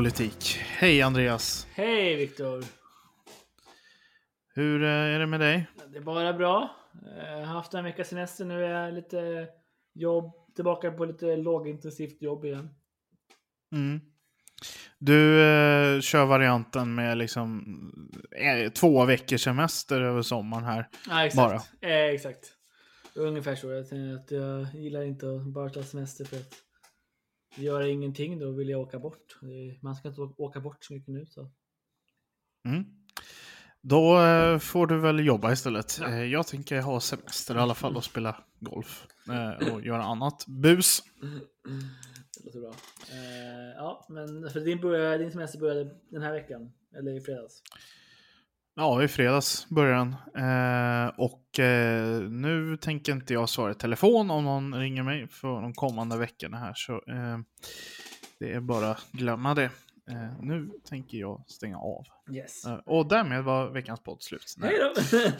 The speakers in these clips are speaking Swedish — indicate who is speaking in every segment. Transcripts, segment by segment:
Speaker 1: Politik. Hej Andreas!
Speaker 2: Hej Viktor!
Speaker 1: Hur eh, är det med dig?
Speaker 2: Det är bara bra. Jag har haft en veckas semester nu. är jag lite jobb, tillbaka på lite lågintensivt jobb igen.
Speaker 1: Mm. Du eh, kör varianten med liksom eh, två veckors semester över sommaren här.
Speaker 2: Ja, exakt. Eh, exakt. Ungefär så. Jag att jag gillar inte att bara ta semester för att göra ingenting. Då vill jag åka bort. Man ska inte åka bort så mycket nu. Så.
Speaker 1: Mm. Då eh, får du väl jobba istället.
Speaker 2: Ja.
Speaker 1: Eh, jag tänker ha semester i alla fall och spela golf eh, och göra annat bus.
Speaker 2: Det låter bra. Ja, men för din, började, din semester började den här veckan. Eller i fredags.
Speaker 1: Ja, i fredags började den. Eh, och eh, nu tänker inte jag svara i telefon om någon ringer mig för de kommande veckorna här. Så eh, det är bara glömma det. Eh, nu tänker jag stänga av.
Speaker 2: Yes.
Speaker 1: Eh, och därmed var veckans podd slut. Nej.
Speaker 2: Hej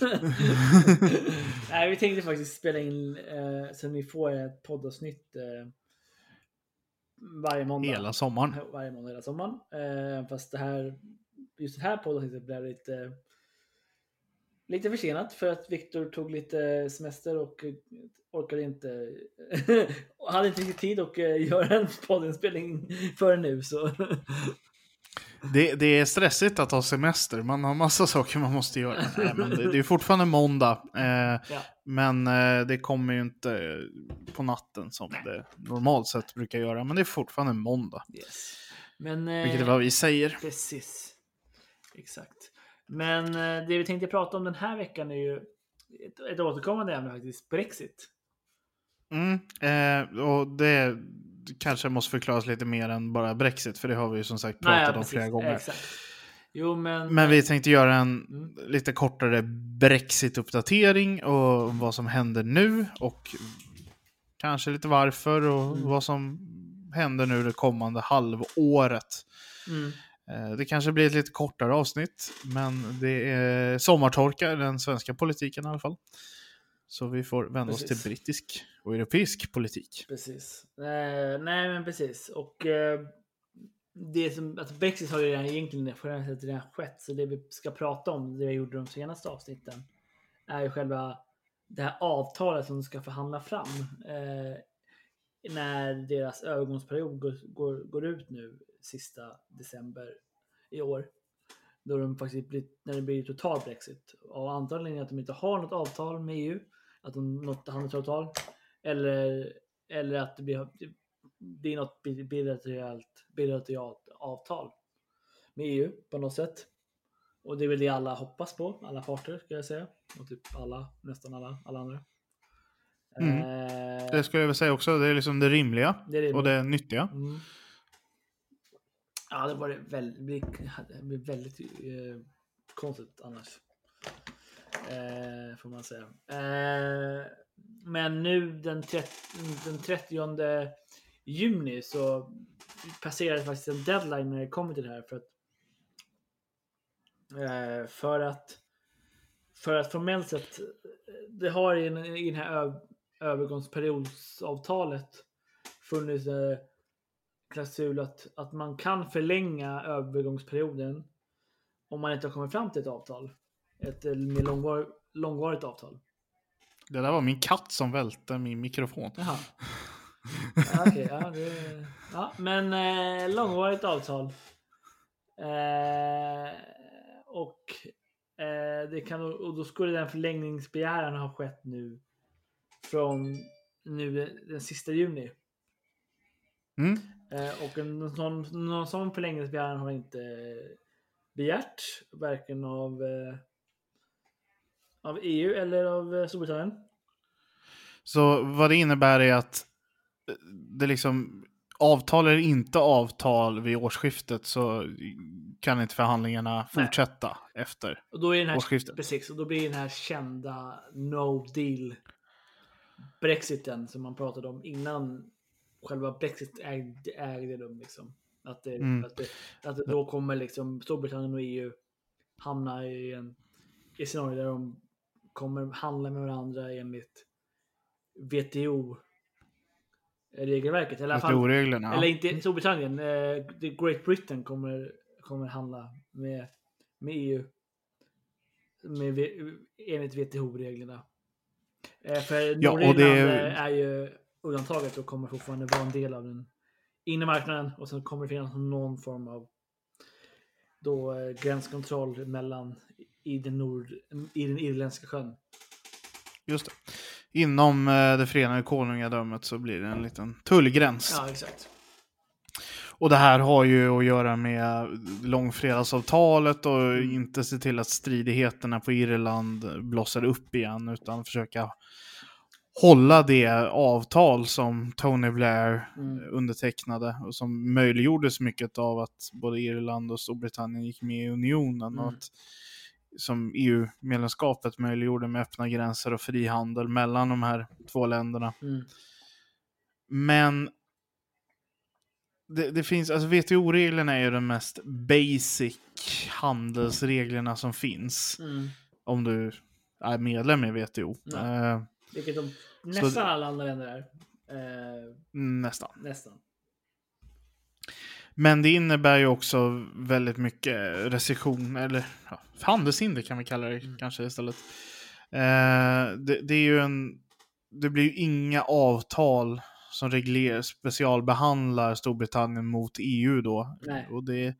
Speaker 2: då! Nej, vi tänkte faktiskt spela in eh, så ni får ett poddavsnitt eh, varje måndag.
Speaker 1: Hela sommaren.
Speaker 2: Varje måndag hela sommaren. Fast det här, just det här poddavsnittet blev lite, lite försenat för att Viktor tog lite semester och eh, orkade inte, hade inte riktigt tid att eh, göra en poddinspelning förrän nu. Så.
Speaker 1: Det, det är stressigt att ha semester. Man har massa saker man måste göra. Nej, men det, det är fortfarande måndag. Eh,
Speaker 2: Ja.
Speaker 1: Men eh, det kommer ju inte på natten som det normalt sett brukar göra. Men det är fortfarande måndag.
Speaker 2: Yes. Men, eh,
Speaker 1: Vilket är vad vi säger.
Speaker 2: Precis. Exakt. Men eh, det vi tänkte prata om den här veckan är ju ett, ett återkommande ämne faktiskt. Brexit.
Speaker 1: Mm, eh, och det kanske måste förklaras lite mer än bara Brexit, för det har vi ju som sagt pratat
Speaker 2: Nej,
Speaker 1: om
Speaker 2: precis.
Speaker 1: flera gånger.
Speaker 2: Exakt. Jo, men...
Speaker 1: Men vi tänkte göra en
Speaker 2: Mm.
Speaker 1: lite kortare Brexit-uppdatering och vad som händer nu och kanske lite varför och
Speaker 2: Mm.
Speaker 1: vad som händer nu det kommande halvåret.
Speaker 2: Mm.
Speaker 1: Eh, Det kanske blir ett lite kortare avsnitt, men det är sommartorka i den svenska politiken i alla fall. Så vi får vända oss
Speaker 2: Precis.
Speaker 1: till brittisk och europeisk politik.
Speaker 2: Precis. Eh, nej, men precis. Och eh, det som, alltså Brexit har ju redan egentligen generellt sett redan skett. Så det vi ska prata om, det vi gjorde de senaste avsnitten, är ju själva det här avtalet som de ska förhandla fram. Eh, när deras övergångsperiod går, går, går ut nu sista december i år. Då de faktiskt blir, när det blir total Brexit. Och antagligen är att de inte har något avtal med EU. Att de något handelsavtal. Eller, eller att det blir, det blir något bi- bilateralt, bilateralt avtal med EU på något sätt. Och det är väl det alla hoppas på, alla parter ska jag säga. Och typ alla, nästan alla, alla andra.
Speaker 1: Mm.
Speaker 2: Eh,
Speaker 1: Det ska jag väl säga också, det är liksom det rimliga
Speaker 2: det är det.
Speaker 1: och det nyttiga.
Speaker 2: Mm. Ja, det var det väldigt, det blir väldigt eh, konstigt annars. Eh, får man säga. Eh, men nu den, 30, den 30 juni så passerade faktiskt en deadline när det kommer till det här. För att, eh, för att, för att formellt sett, det har i, i den här övergångsperiodsavtalet funnits eh, klausul att, att man kan förlänga övergångsperioden om man inte har kommit fram till ett avtal. Ett mer långvar, långvarigt avtal.
Speaker 1: Det där var min katt som välte min mikrofon.
Speaker 2: Jaha. Ja, okej, ja, det, ja, men eh, långvarigt avtal. Eh, och, eh, det kan, och då skulle den förlängningsbegäran ha skett nu från nu den, den sista juni.
Speaker 1: Mm.
Speaker 2: Eh, och en, någon, någon sån förlängningsbegäran har inte begärt, varken av, eh, av EU eller av eh, Storbritannien.
Speaker 1: Så vad det innebär är att eh, det liksom avtal eller inte avtal vid årsskiftet så kan inte förhandlingarna
Speaker 2: Nej.
Speaker 1: fortsätta efter
Speaker 2: Och då är den här,
Speaker 1: årsskiftet.
Speaker 2: precis, och då blir den här kända no deal Brexiten som man pratade om innan själva Brexit ägde, ägde rum. Liksom. Att, det,
Speaker 1: Mm.
Speaker 2: att, det, att det då kommer liksom Storbritannien och EU hamna i en i scenario där de kommer handla med varandra enligt WTO regelverket. Eller, fall,
Speaker 1: WTO-reglerna.
Speaker 2: eller inte Storbritannien. Eh, Great Britain kommer, kommer handla med, med EU. Med, enligt WTO-reglerna. Eh, för
Speaker 1: Ja,
Speaker 2: Nordirland
Speaker 1: det-
Speaker 2: är ju undantaget och kommer fortfarande vara en del av den inre marknaden. Och sen kommer det finnas någon form av då, eh, gränskontroll mellan i den, nord, i den irländska sjön.
Speaker 1: Just det. Inom eh, det förenade konungadömet så blir det en liten tullgräns.
Speaker 2: Ja, exakt.
Speaker 1: Och det här har ju att göra med långfredagsavtalet och inte se till att stridigheterna på Irland blossar upp igen utan försöka hålla det avtal som Tony Blair
Speaker 2: Mm.
Speaker 1: undertecknade och som möjliggjordes mycket av att både Irland och Storbritannien gick med i unionen och
Speaker 2: Mm.
Speaker 1: att som EU-medlemskapet möjliggjorde med öppna gränser och frihandel mellan de här två länderna.
Speaker 2: Mm.
Speaker 1: Men det, det finns, alltså WTO-reglerna är ju de mest basic handelsreglerna som finns.
Speaker 2: Mm.
Speaker 1: Om du är medlem i WTO.
Speaker 2: Ja. Vilket de nästan alla andra länder är. Eh,
Speaker 1: nästan.
Speaker 2: nästan.
Speaker 1: Men det innebär ju också väldigt mycket restriktion, eller ja, handelshinder kan vi kalla det
Speaker 2: Mm.
Speaker 1: kanske istället. Eh, det, det är ju en, det blir ju inga avtal som reglerar, specialbehandlar Storbritannien mot EU då.
Speaker 2: Nej.
Speaker 1: Och det,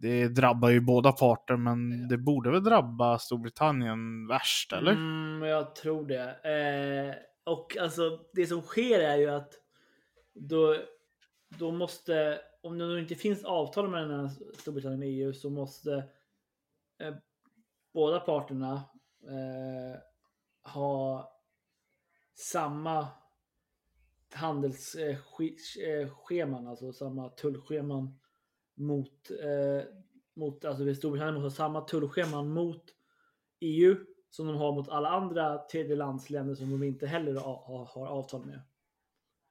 Speaker 1: det drabbar ju båda parter, men det borde väl drabba Storbritannien värst, eller?
Speaker 2: Mm, jag tror det. Eh, och alltså det som sker är ju att då, då måste, om det inte finns avtal mellan Storbritannien och EU så måste eh, båda parterna eh, ha samma handelsscheman, alltså samma tullscheman mot, eh, mot alltså Storbritannien måste ha samma tullscheman mot EU som de har mot alla andra tredjelandsländer som de inte heller har, har, avtal med.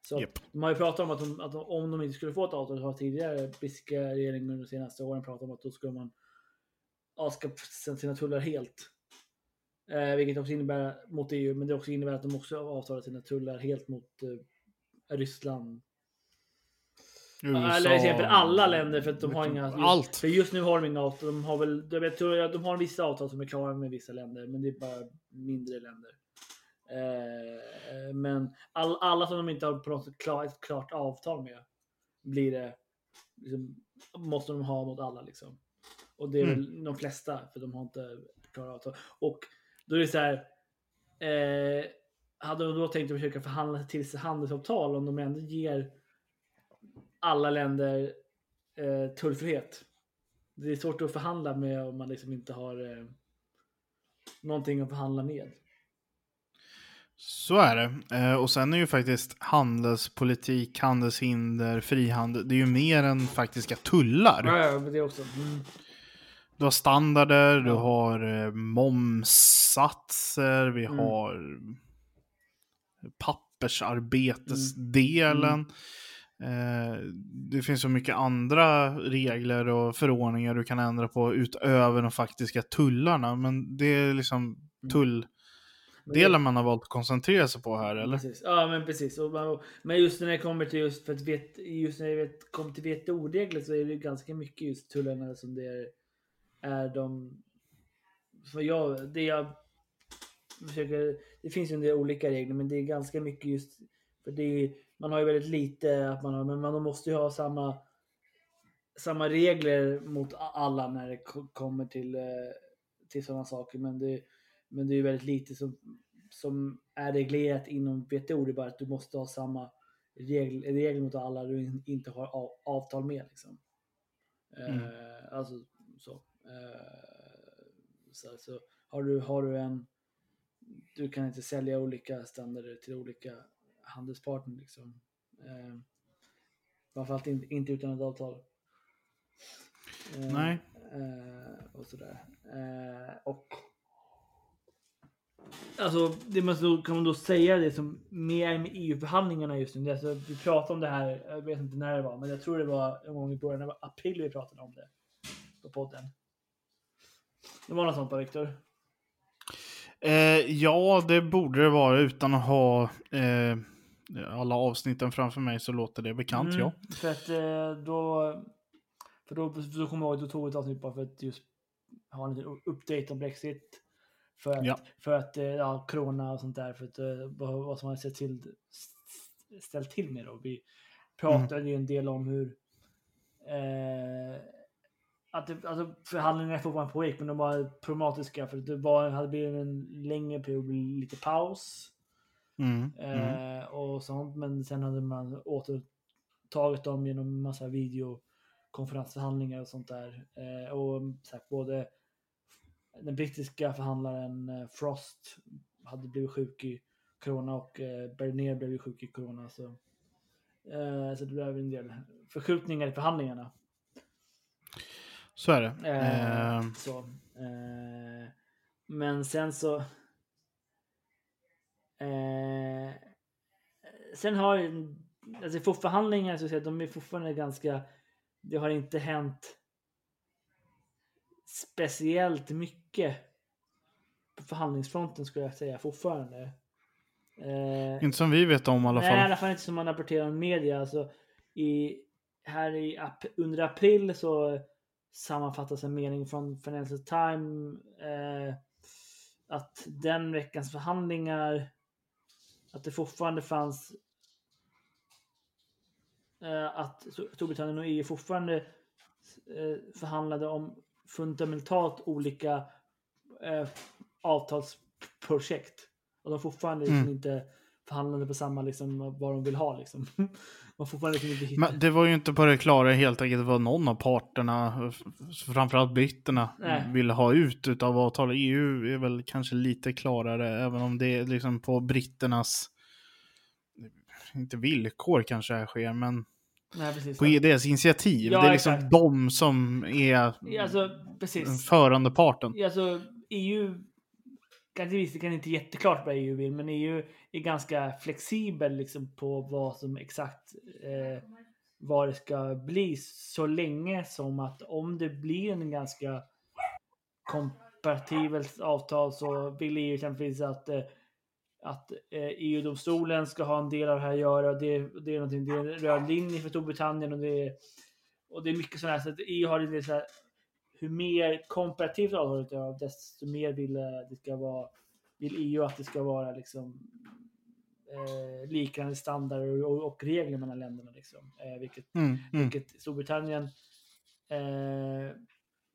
Speaker 2: Så
Speaker 1: Japp.
Speaker 2: De har ju pratat om att, de, att de, om de inte skulle få ett avtal, så har tidigare brittiska regeringen under de senaste åren pratat om att då skulle man avskaffa sina tullar helt. Eh, vilket också innebär mot EU, men det också innebär att de också avtalar sina tullar helt mot eh, Ryssland. Eller till exempel alla länder för att de har inga...
Speaker 1: Allt.
Speaker 2: För just nu har de inga avtal. De har väl, jag tror att de har vissa avtal som är klara med vissa länder, men det är bara mindre länder. Eh, men all, alla som de inte har på något sätt klar, ett klart avtal med blir det liksom, måste de ha mot alla liksom. Och det är väl de flesta för de har inte klara avtal. Och då är det så här. Eh, hade de då tänkt att försöka förhandla till sig handelsavtal om de ändå ger alla länder eh, tullfrihet. Det är svårt att förhandla med om man liksom inte har eh, någonting att förhandla med.
Speaker 1: Så är det. Eh, och sen är ju faktiskt handelspolitik, handelshinder, frihandel, det är ju mer än faktiska tullar.
Speaker 2: Ja, det också. Mm.
Speaker 1: Du har standarder, du har eh, momssatser, vi
Speaker 2: Mm.
Speaker 1: har pappersarbetesdelen. Eh, det finns så mycket andra regler och förordningar du kan ändra på utöver de faktiska tullarna. Men det är liksom
Speaker 2: Mm.
Speaker 1: tulldelen man har valt att koncentrera sig på här, eller?
Speaker 2: Precis. Ja, men precis. Och, men just när det kommer till just för att vet, just när det kommer till WTO-regler så är det ganska mycket just tullarna som det är, är de. För jag, det jag försöker. Det finns ju en del olika regler, men det är ganska mycket just för det är, man har ju väldigt lite att man har, men man måste ju ha samma samma regler mot alla när det ko- kommer till, eh, till sådana saker. Men det, men det är ju väldigt lite som, som är reglerat inom WTO. Det är bara att du måste ha samma regel, regel mot alla du in- inte har av, avtal med. Liksom.
Speaker 1: Mm.
Speaker 2: Eh, alltså så. Eh, så, så har, du, har du en... Du kan inte sälja olika standarder till olika handelspartner. Liksom. Eh, framförallt inte, inte utan ett avtal. Eh,
Speaker 1: Nej.
Speaker 2: Eh, och sådär. Eh, och Alltså, det man så, kan man då säga det som mer med EU-förhandlingarna just nu. Alltså, vi pratade om det här, jag vet inte när det var, men jag tror det var en gång i början av april vi pratade om det. På podden. Det var något sånt va, Viktor?
Speaker 1: Eh, ja, det borde det vara utan att ha eh, alla avsnitten framför mig så låter det bekant,
Speaker 2: Mm,
Speaker 1: ja.
Speaker 2: För att eh, då... För då, då kommer jag ihåg, då tog vi ett avsnitt bara för att just ha en liten update om Brexit. För att,
Speaker 1: Ja.
Speaker 2: för att eh, ja, corona och sånt där, för att, eh, vad, som har sett till, ställt till med då. Vi pratade ju en del om hur eh, att det, alltså förhandlingarna fortfarande pågick, men de var problematiska för att det var, hade blivit en längre period, lite paus.
Speaker 1: Mm, mm.
Speaker 2: Eh, och sånt. Men sen hade man återtagit dem genom massa videokonferensförhandlingar och sånt där. Eh, och sagt, både den brittiska förhandlaren eh, Frost hade blivit sjuk i corona och eh, Bernier blev ju sjuk i corona. Så, eh, så det blev en del förskjutningar i förhandlingarna.
Speaker 1: Så är det.
Speaker 2: Eh, så, men sen så... Eh, sen har alltså för förhandlingar så att säga, de är fortfarande ganska... Det har inte hänt speciellt mycket på förhandlingsfronten skulle jag säga fortfarande. Eh,
Speaker 1: inte som vi vet om i alla
Speaker 2: Nej, i
Speaker 1: fall.
Speaker 2: alla fall inte som man rapporterar i media. Alltså, i, här i, under april så sammanfattas en mening från Financial Times eh, att den veckans förhandlingar att det fortfarande fanns eh, att Storbritannien och EU fortfarande eh, förhandlade om fundamentalt olika eh, avtalsprojekt. Och de fortfarande liksom
Speaker 1: Mm.
Speaker 2: inte förhandlade på samma liksom, vad de vill ha. Liksom. Man fortfarande liksom inte hitta.
Speaker 1: Men det var ju inte på det klara helt enkelt vad någon av parterna, framförallt britterna,
Speaker 2: Nej.
Speaker 1: ville ha ut utav avtalet. EU är väl kanske lite klarare, även om det är liksom på britternas, inte villkor kanske här sker, men
Speaker 2: Nej, precis.
Speaker 1: på deras initiativ.
Speaker 2: Ja,
Speaker 1: det är liksom
Speaker 2: exakt.
Speaker 1: de som är
Speaker 2: Ja, Alltså, precis.
Speaker 1: förande parten.
Speaker 2: Ja, Alltså, EU kanske kan inte jätteklart vad EU vill, men EU är ganska flexibel liksom på vad som exakt eh, vad det ska bli så länge som att om det blir en ganska kompatibelt avtal så vill EU exempelvis att eh, att eh, e EU-domstolen ska ha en del av det här att göra. Det, det är det är en röd linje för Storbritannien och det är, och det är mycket sådana här. Så att EU har det så här, hur mer komparativt avtalet är, desto mer vill det ska vara, vill EU att det ska vara liksom eh, liknande standarder och, och regler mellan länderna. Liksom. Eh, vilket,
Speaker 1: Mm, mm.
Speaker 2: vilket Storbritannien eh,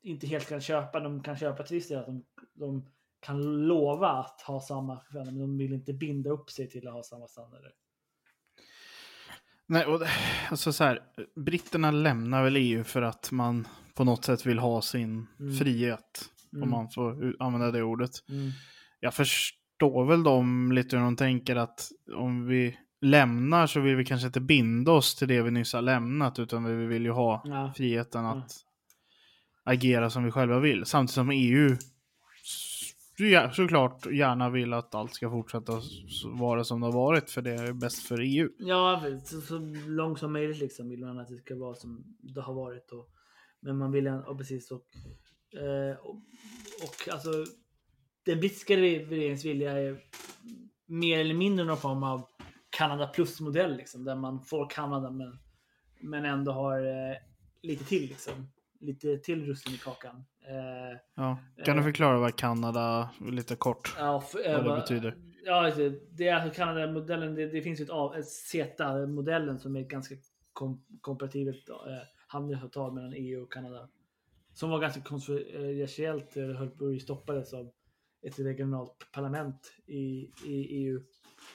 Speaker 2: inte helt kan köpa. De kan köpa till viss del att de, de kan lova att ha samma, men de vill inte binda upp sig till att ha samma standarder.
Speaker 1: Nej, och, alltså så här, britterna lämnar väl EU för att man på något sätt vill ha sin
Speaker 2: Mm.
Speaker 1: frihet,
Speaker 2: Mm.
Speaker 1: om man får använda det ordet.
Speaker 2: Mm.
Speaker 1: Jag förstår väl dem lite hur de tänker att om vi lämnar så vill vi kanske inte binda oss till det vi nyss har lämnat, utan vi vill ju ha
Speaker 2: Ja.
Speaker 1: friheten
Speaker 2: Mm.
Speaker 1: att agera som vi själva vill. Samtidigt som EU ja, såklart gärna vill att allt ska fortsätta vara som det har varit, för det är bäst för EU.
Speaker 2: Ja, så, så långt som möjligt liksom vill man att det ska vara som det har varit. Och, men man vill, och precis och, eh, och, och alltså den brittiska re- regeringens vilja är mer eller mindre någon form av Kanada plus-modell liksom, där man får Kanada men, men ändå har eh, lite till liksom. Lite till russin i kakan. Eh,
Speaker 1: Ja. Kan du
Speaker 2: Eh.
Speaker 1: förklara vad Kanada, lite kort,
Speaker 2: Ja, för,
Speaker 1: vad det
Speaker 2: vad-
Speaker 1: betyder?
Speaker 2: Ja, alltså, det är alltså Kanada-modellen. Det, det finns ju ett, av- ett CETA-modellen som är ett ganska kom, komparativt eh, handelsavtal mellan EU och Kanada. Som var ganska kontroversiellt. eh, att stoppades av ett regionalt parlament i, i EU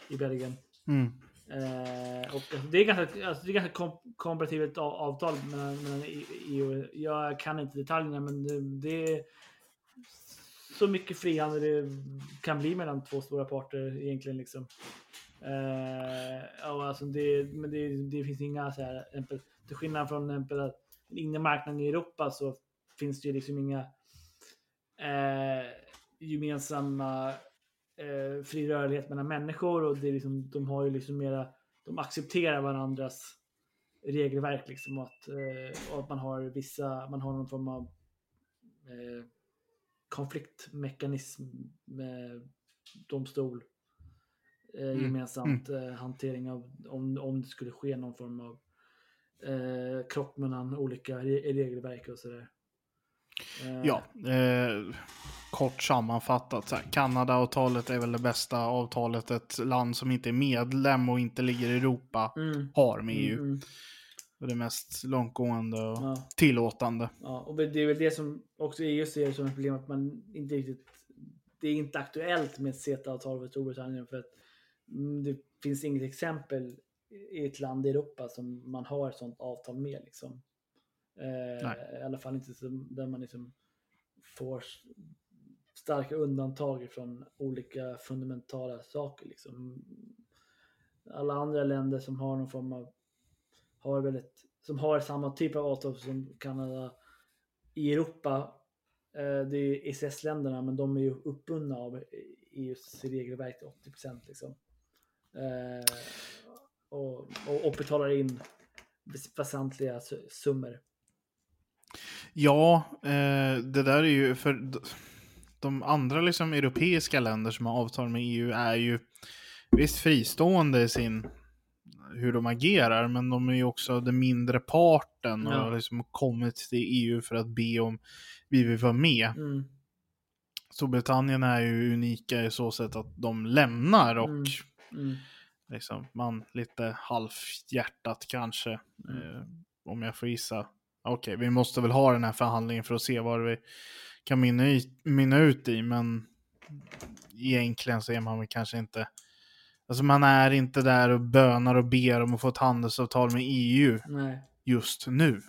Speaker 2: i Belgien.
Speaker 1: Mm.
Speaker 2: Eh, och det är ganska, alltså det är ganska kom, komparativt av- avtal mellan, mellan EU. Jag kan inte detaljerna men det, det är så mycket frihandel det kan bli mellan två stora parter egentligen. Liksom. Eh, och alltså det, men det, det finns inga så här, till skillnad från den inre marknaden i Europa så finns det ju liksom inga eh, gemensamma eh, fri rörlighet mellan människor och det är liksom, de har ju liksom mera, de accepterar varandras regelverk liksom och att, eh, och att man har vissa, man har någon form av eh, konfliktmekanism med domstol eh,
Speaker 1: Mm,
Speaker 2: gemensamt eh, hantering av om, om det skulle ske någon form av eh, krock mellan olika re regelverk och sådär. Eh,
Speaker 1: Ja, eh, kort sammanfattat. Kanada-avtalet är väl det bästa avtalet ett land som inte är medlem och inte ligger i Europa
Speaker 2: Mm,
Speaker 1: har med EU.
Speaker 2: mm, mm,
Speaker 1: det mest långtgående och
Speaker 2: ja.
Speaker 1: tillåtande.
Speaker 2: Ja, och det är väl det som också EU ser som ett problem att man inte riktigt. Det är inte aktuellt med ett CETA-avtal för Storbritannien för att mm, det finns inget exempel i ett land i Europa som man har ett sånt avtal med liksom. Eh. I alla fall inte som, där man liksom får starka undantag från olika fundamentala saker liksom. Alla andra länder som har någon form av har väldigt, som har samma typ av avtal som Kanada i Europa. Eh, det är ICS-länderna, men de är ju uppbundna av EUs regelverk till 80 procent. Liksom. Eh, och, och, och betalar in väs- väsentliga su- summor.
Speaker 1: Ja, eh, det där är ju för de andra liksom europeiska länder som har avtal med EU är ju visst fristående i sin hur de agerar, men de är ju också den mindre parten och
Speaker 2: Ja.
Speaker 1: har liksom kommit till EU för att be om vi vill vara med.
Speaker 2: Mm.
Speaker 1: Storbritannien är ju unika i så sätt att de lämnar och
Speaker 2: Mm. Mm.
Speaker 1: Liksom, man lite halvhjärtat kanske, eh, om jag får gissa. Okej, vi måste väl ha den här förhandlingen för att se vad vi kan mynna, i, mynna ut i, men egentligen så är man väl kanske inte, alltså man är inte där och bönar och ber om att få ett handelsavtal med EU
Speaker 2: Nej.
Speaker 1: just nu.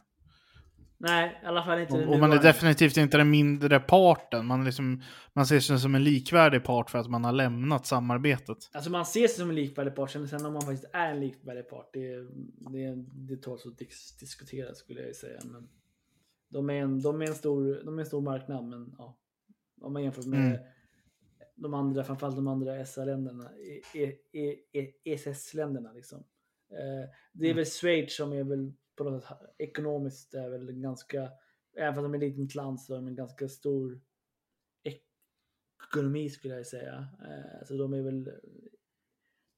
Speaker 2: Nej, i alla fall inte
Speaker 1: Och, och man är definitivt inte den mindre parten. Man, liksom, man ser sig som en likvärdig part för att man har lämnat samarbetet.
Speaker 2: Alltså man ser sig som en likvärdig part, sen sen om man faktiskt är en likvärdig part, det, det, det tåls att dis- diskutera skulle jag säga. Men de, är en, de, är en stor, de är en stor marknad, men ja, om man jämför med
Speaker 1: Mm.
Speaker 2: de andra, framförallt de andra SA-länderna, E- E- E- E- ESS-länderna liksom. Eh, det är
Speaker 1: Mm.
Speaker 2: väl Schweiz som är väl på något sätt ekonomiskt är väl ganska, även fast de är ett litet land så är de en ganska stor ekonomi skulle jag säga. Eh, så de är väl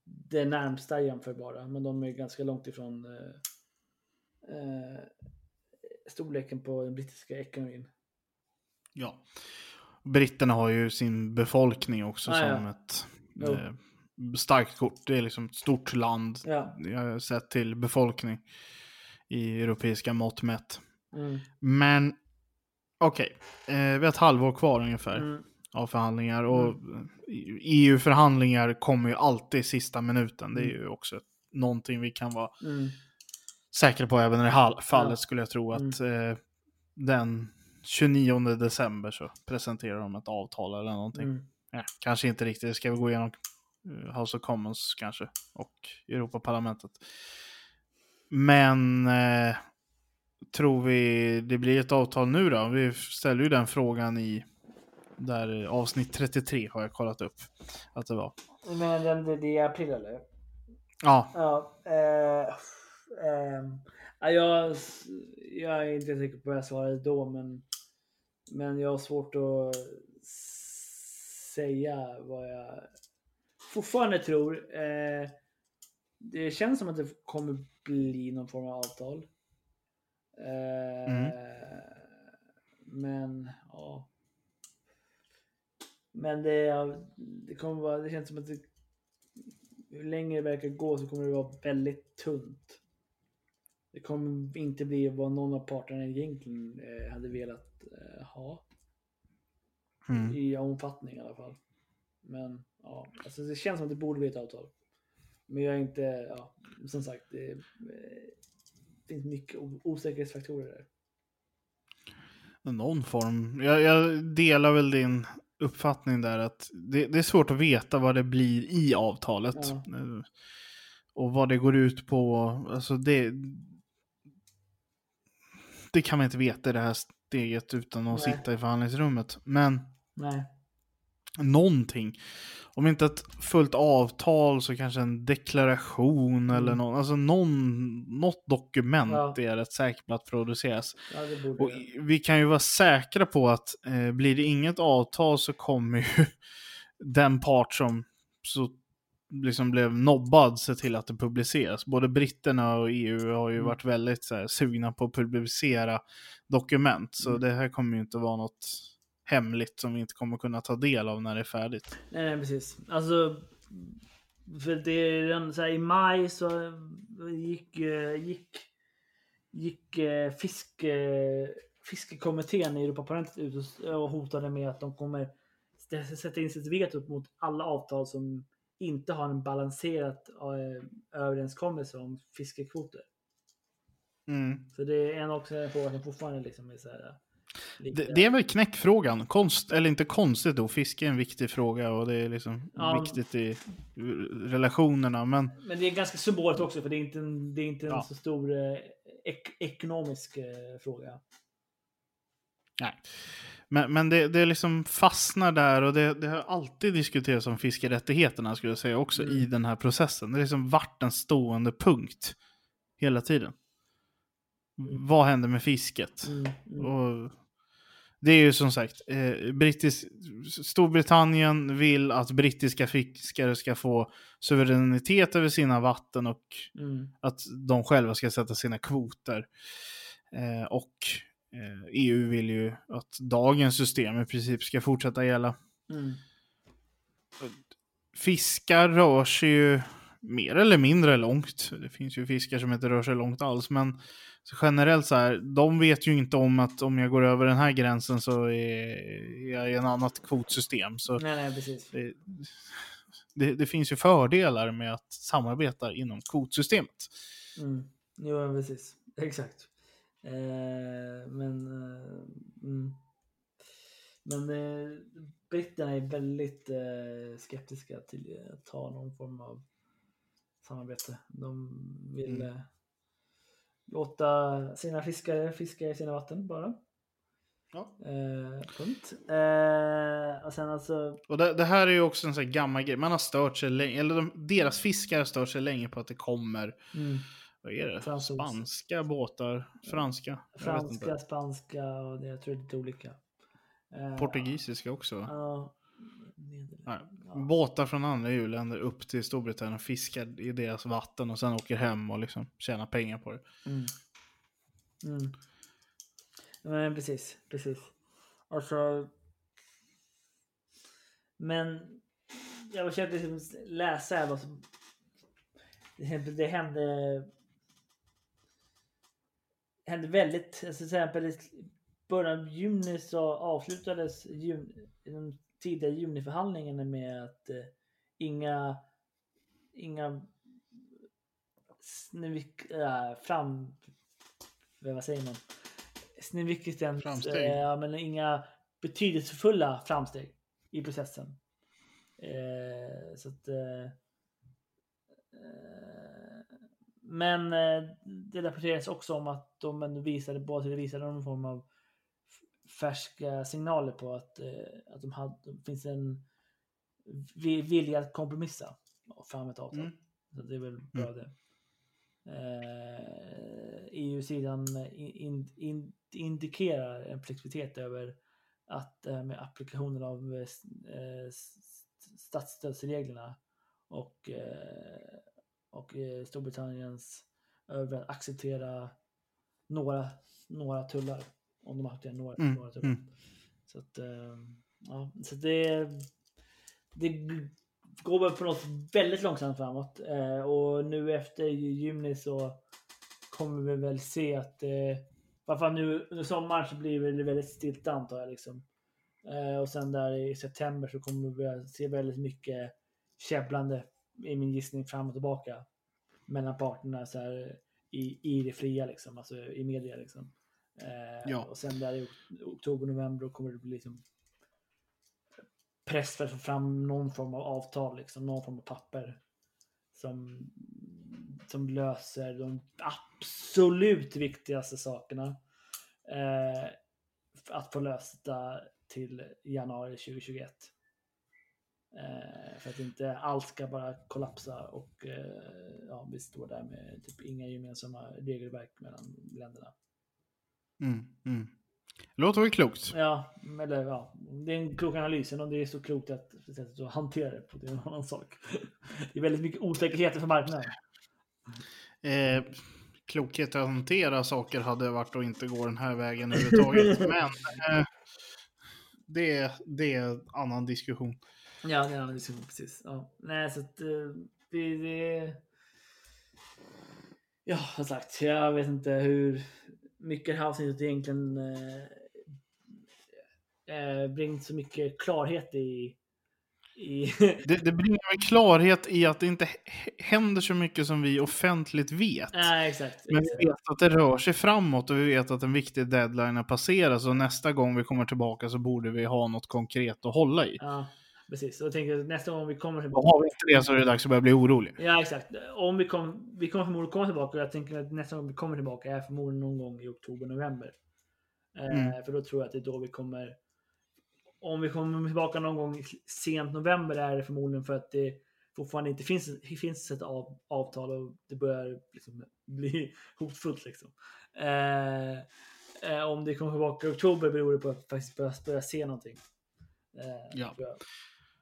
Speaker 2: det närmsta jämförbara, men de är ganska långt ifrån eh, eh, storleken på den brittiska ekonomin.
Speaker 1: Ja. Britterna har ju sin befolkning också
Speaker 2: Ah,
Speaker 1: som
Speaker 2: ja.
Speaker 1: ett eh, starkt kort. Det är liksom ett stort land.
Speaker 2: Ja.
Speaker 1: Jag har sett till befolkning i europeiska mått mätt.
Speaker 2: Mm.
Speaker 1: Men okej, eh, vi har ett halvår kvar ungefär
Speaker 2: Mm.
Speaker 1: av förhandlingar. Och EU-förhandlingar kommer ju alltid i sista minuten. Det är ju också någonting vi kan vara
Speaker 2: Mm.
Speaker 1: säkra på även i det här fallet
Speaker 2: Ja.
Speaker 1: skulle jag tro att eh, den 29 december så presenterar de ett avtal eller någonting.
Speaker 2: Mm.
Speaker 1: Ja, kanske inte riktigt, det ska vi gå igenom eh, House of Commons kanske och Europaparlamentet. Men eh, tror vi det blir ett avtal nu då? Vi ställer ju den frågan i där eh, avsnitt 33 har jag kollat upp att det var.
Speaker 2: Men det, det är april eller?
Speaker 1: Ja,
Speaker 2: Ja. Eh, ja, jag, jag är inte säker på vad jag svarade då, men, men jag har svårt att säga vad jag fortfarande tror. Eh, det känns som att det kommer bli någon form av avtal. Eh,
Speaker 1: Mm.
Speaker 2: Men ja. Men det, det kommer vara, det känns som att det, hur länge det verkar gå så kommer det vara väldigt tunt. Det kommer inte bli vad någon av parterna egentligen eh, hade velat eh, ha.
Speaker 1: mm.
Speaker 2: I omfattning i alla fall. Men ja, alltså det känns som att det borde bli ett avtal. Men jag är inte, ja, som sagt, det, eh, finns mycket osäkerhetsfaktorer där.
Speaker 1: Någon form. Jag, jag, delar väl din uppfattning där att det, det, är svårt att veta vad det blir i avtalet. Ja. Eh, och vad det går ut på. Alltså det, det kan man inte veta i det här steget utan att Nej. sitta i förhandlingsrummet. Men
Speaker 2: Nej.
Speaker 1: Någonting om inte ett fullt avtal så kanske en deklaration mm. eller någon, alltså någon, något dokument ja. är rätt säker på att produceras.
Speaker 2: Ja,
Speaker 1: och vi kan ju vara säkra på att eh, blir det inget avtal så kommer ju den part som så liksom blev nobbad se till att det publiceras. Både britterna och EU har ju mm. varit väldigt så här, sugna på att publicera dokument. Så mm. det här kommer ju inte vara något hemligt som vi inte kommer kunna ta del av när det är färdigt.
Speaker 2: Nej, nej precis. Alltså, för det är den, så här, i maj så gick, eh, gick, gick eh, fisk, fiskekommittén i Europaparlamentet ut och hotade med att de kommer sätta in sitt veto mot alla avtal som inte har en balanserad eh, överenskommelse om fiskekvoter.
Speaker 1: Mm.
Speaker 2: Så det är en också en fråga som fortfarande liksom är så här,
Speaker 1: det, det, är väl knäckfrågan. Konst, eller inte konstigt då, fiske är en viktig fråga och det är liksom ja, viktigt i relationerna. Men,
Speaker 2: men det är ganska symboliskt också för det är inte en, det är inte en ja. så stor eh, ek, ekonomisk eh, fråga.
Speaker 1: Nej. Men, men det, det liksom fastnar där och det, det har alltid diskuterats om fiskerättigheterna skulle jag säga också mm. i den här processen. Det har liksom varit en stående punkt hela tiden. Mm. Vad händer med fisket?
Speaker 2: Mm, mm.
Speaker 1: Och det är ju som sagt, eh, brittisk, Storbritannien vill att brittiska fiskare ska få suveränitet över sina vatten och
Speaker 2: mm.
Speaker 1: att de själva ska sätta sina kvoter. Eh, och eh, EU vill ju att dagens system i princip ska fortsätta gälla.
Speaker 2: Mm.
Speaker 1: Fiskar rör sig ju mer eller mindre långt. Det finns ju fiskar som inte rör sig långt alls, men generellt så här, de vet ju inte om att om jag går över den här gränsen så är jag i en annat kvotsystem. Så
Speaker 2: nej, nej, precis.
Speaker 1: Det, det, det, finns ju fördelar med att samarbeta inom kvotsystemet.
Speaker 2: Mm. Jo, precis. Exakt. Eh, men eh, mm. men eh, britterna är väldigt eh, skeptiska till att ta någon form av samarbete. De vill mm. Låta sina fiskare fiska i sina vatten bara.
Speaker 1: Ja.
Speaker 2: Eh, punkt. Eh, och sen alltså...
Speaker 1: Och det, det, här är ju också en sån här gammal grej. Man har stört sig länge, eller de, deras fiskare har stört sig länge på att det kommer
Speaker 2: mm.
Speaker 1: Vad är det? Fransos. Spanska båtar? Franska?
Speaker 2: Franska, spanska och det, jag tror det är lite olika.
Speaker 1: Eh, Portugisiska också?
Speaker 2: Ja.
Speaker 1: Nej. Båtar från andra EU-länder upp till Storbritannien och fiskar i deras vatten och sen åker hem och liksom tjänar pengar på det.
Speaker 2: Mm. Mm. Men precis, precis. Alltså. Men jag försökte liksom läsa vad som det hände. hände väldigt, alltså till exempel i början av juni så avslutades juni, tidiga juniförhandlingarna med att eh, inga, inga snivik, äh, fram, vad säger man?
Speaker 1: Framsteg.
Speaker 2: Eh, men inga betydelsefulla framsteg i processen. Eh, så att, eh, eh men eh, det rapporteras också om att de visade, båda visade någon form av färska signaler på att, eh, att de hade, det finns en vilja att kompromissa fram ett avtal. Mm. Så det är väl bra mm. det. Eh, EU-sidan in, in, indikerar en flexibilitet över att eh, med applikationen av eh, statsstödsreglerna och, eh, och eh, Storbritanniens över att acceptera några, några tullar om de har haft det några, mm. några turer. Mm. Så att, eh, ja, så det, det går väl på något väldigt långsamt framåt. Eh, och nu efter juni så kommer vi väl se att eh, i fall nu under sommaren så blir det väldigt stilt antar jag. Liksom. Eh, och sen där i september så kommer vi se väldigt mycket käbblande är min gissning fram och tillbaka mellan parterna så här, i, i det fria, liksom, alltså i media. Liksom. Eh,
Speaker 1: Ja.
Speaker 2: Och sen där i ok- oktober, november då kommer det bli liksom press för att få fram någon form av avtal, liksom, någon form av papper som, som löser de absolut viktigaste sakerna. Eh, att få lösta till januari 2021. Eh, för att inte allt ska bara kollapsa och eh, ja, vi står där med typ inga gemensamma regelverk mellan länderna.
Speaker 1: Mm, mm. Låter väl klokt?
Speaker 2: Ja, eller ja, det är en klok analys. Om det är så klokt att, att hantera det på, det är en annan sak. Det är väldigt mycket osäkerheter för marknaden.
Speaker 1: Eh, klokhet att hantera saker hade varit att inte gå den här vägen överhuvudtaget. Men eh, det, det är en annan diskussion.
Speaker 2: Ja, det är en annan diskussion, precis. Ja. Nej, så att eh, det, det... Ja, som sagt, jag vet inte hur mycket det här avsnittet egentligen eh, eh, bringt så mycket klarhet i...
Speaker 1: Det, det bringar väl klarhet i att det inte händer så mycket som vi offentligt vet.
Speaker 2: Nej, exakt.
Speaker 1: Men vi vet att det rör sig framåt och vi vet att en viktig deadline har passerat. Så nästa gång vi kommer tillbaka så borde vi ha något konkret att hålla i.
Speaker 2: Ja, precis. Och jag tänker att nästa gång vi kommer tillbaka...
Speaker 1: har vi inte det så är det dags att börja bli orolig.
Speaker 2: Ja, exakt. Om vi, kom, vi kommer förmodligen komma tillbaka och jag tänker att nästa gång vi kommer tillbaka är förmodligen någon gång i oktober, november. Eh,
Speaker 1: Mm.
Speaker 2: För då tror jag att det är då vi kommer... Om vi kommer tillbaka någon gång sent november är det förmodligen för att det fortfarande inte finns, finns ett av, avtal och det börjar liksom bli hotfullt. Liksom. Eh, eh, om det kommer tillbaka i oktober beror det på att faktiskt börja, börja se någonting. Eh,
Speaker 1: Ja.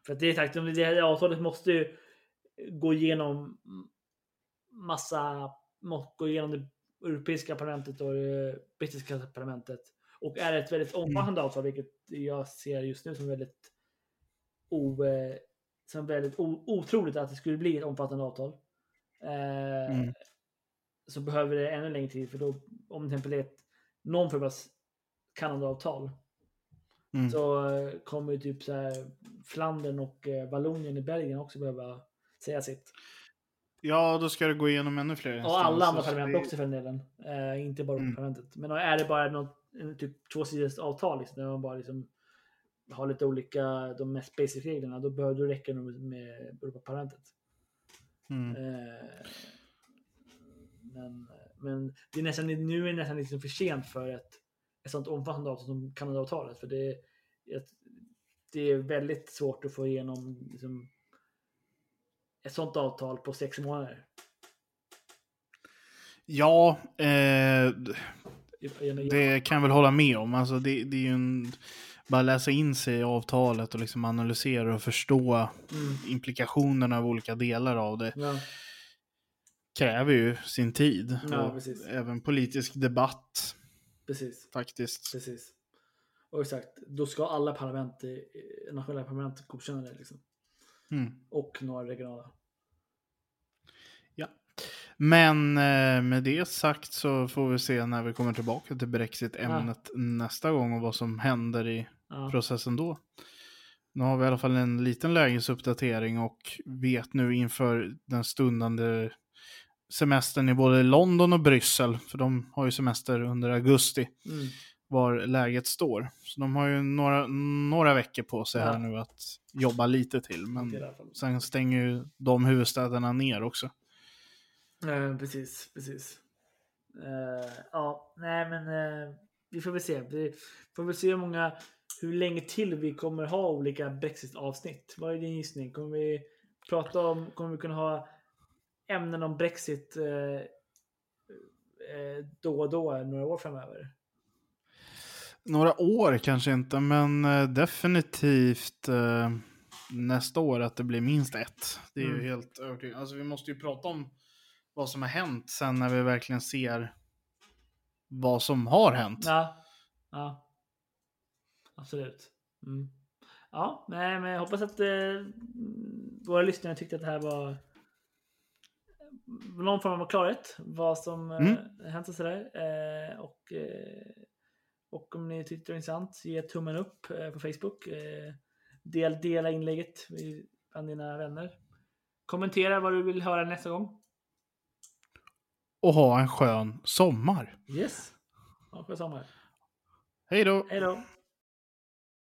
Speaker 2: För det är sagt, det här avtalet måste ju gå igenom massa, måste gå igenom det europeiska parlamentet och det brittiska parlamentet. Och är ett väldigt omfattande avtal, vilket jag ser just nu som väldigt, o, eh, som väldigt o, otroligt att det skulle bli ett omfattande avtal. Eh,
Speaker 1: Mm.
Speaker 2: Så behöver det ännu längre tid, för då om det till exempel är ett, någon form av Kanadaavtal
Speaker 1: Mm.
Speaker 2: så eh, kommer ju typ så här Flandern och eh, Vallonien i Belgien också behöva säga sitt.
Speaker 1: Ja, då ska det gå igenom ännu fler
Speaker 2: Och alla andra
Speaker 1: instanser,
Speaker 2: parlament
Speaker 1: det-
Speaker 2: också för den delen. Eh, inte bara
Speaker 1: Mm.
Speaker 2: parlamentet. Men är det bara något, typ tvåsidigt avtal liksom, där man bara liksom har lite olika, de mest basic reglerna, då behöver det räcka nog med Europaparlamentet.
Speaker 1: Mm.
Speaker 2: Eh, men, men det är nästan, nu är det nästan liksom för sent för ett, ett sånt omfattande avtal som Kanadaavtalet. För det, det är väldigt svårt att få igenom liksom, ett sånt avtal på sex månader.
Speaker 1: Ja, eh, det kan jag väl hålla med om. Alltså det, det är ju en, bara läsa in sig i avtalet och liksom analysera och förstå
Speaker 2: Mm,
Speaker 1: implikationerna av olika delar av det
Speaker 2: ja,
Speaker 1: kräver ju sin tid.
Speaker 2: Ja,
Speaker 1: även politisk debatt
Speaker 2: precis.
Speaker 1: faktiskt.
Speaker 2: Precis. Och exakt, då ska alla parlament, nationella parlament godkänna det. Liksom.
Speaker 1: Mm.
Speaker 2: Och några regionala.
Speaker 1: Men eh, med det sagt så får vi se när vi kommer tillbaka till Brexit-ämnet nästa gång och vad som händer i
Speaker 2: Ja,
Speaker 1: processen då. Nu har vi i alla fall en liten lägesuppdatering och vet nu inför den stundande semestern i både London och Bryssel, för de har ju semester under augusti,
Speaker 2: mm,
Speaker 1: var läget står. Så de har ju några, några veckor på sig här
Speaker 2: Ja.
Speaker 1: nu att jobba lite till, men sen stänger ju de huvudstäderna ner också.
Speaker 2: Eh, precis, precis. Eh, ja, nej men eh, vi får väl se. Vi får väl se hur många, hur länge till vi kommer ha olika Brexit-avsnitt. Vad är din gissning? Kommer vi prata om, kommer vi kunna ha ämnen om Brexit eh, eh, då och då några år framöver?
Speaker 1: Några år kanske inte, men eh, definitivt eh, nästa år att det blir minst ett. Det är
Speaker 2: Mm.
Speaker 1: ju helt övertygande. Alltså vi måste ju prata om vad som har hänt sen när vi verkligen ser vad som har hänt.
Speaker 2: Ja, ja. Absolut. Mm. Ja, nej, men jag hoppas att eh, våra lyssnare tyckte att det här var någon form av klarhet. Vad som
Speaker 1: Mm.
Speaker 2: eh, hänt och sådär. Eh, och, eh, och om ni tyckte det var intressant, ge tummen upp eh, på Facebook. Eh, del, dela inlägget bland dina vänner. Kommentera vad du vill höra nästa gång.
Speaker 1: Och ha en skön sommar.
Speaker 2: Yes. Ha en skön sommar.
Speaker 1: Hej då!
Speaker 2: Hej då!